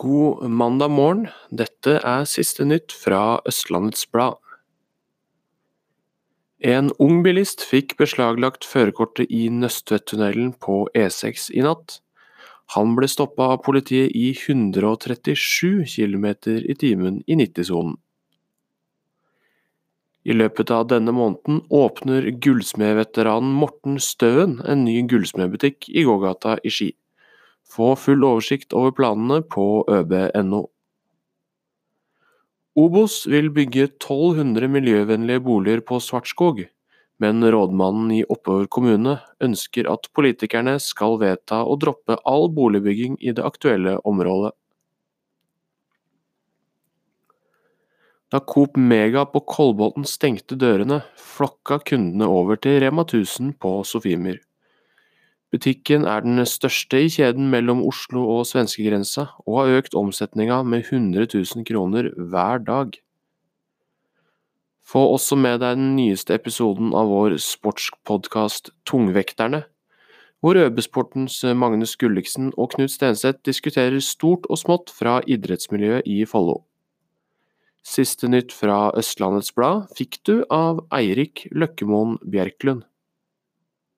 God mandag morgen, dette er siste nytt fra Østlandets Blad. En ung bilist fikk beslaglagt førerkortet i Nøstvedtunnelen på E6 i natt. Han ble stoppa av politiet i 137 km i timen i 90-sonen. I løpet av denne måneden åpner gullsmedveteranen Morten Støen en ny gullsmedbutikk i gågata i Ski. Få full oversikt over planene på øb.no. Obos vil bygge 1200 miljøvennlige boliger på Svartskog, men rådmannen i Oppover kommune ønsker at politikerne skal vedta å droppe all boligbygging i det aktuelle området. Da Coop Mega på Kolbotn stengte dørene, flokka kundene over til Rema 1000 på Sofiemyr. Butikken er den største i kjeden mellom Oslo og svenskegrensa, og har økt omsetninga med 100 000 kroner hver dag. Få også med deg den nyeste episoden av vår sportspodkast Tungvekterne, hvor Øbesportens Magnus Gulliksen og Knut Stenseth diskuterer stort og smått fra idrettsmiljøet i Follo. Siste nytt fra Østlandets Blad fikk du av Eirik Løkkemoen Bjerklund.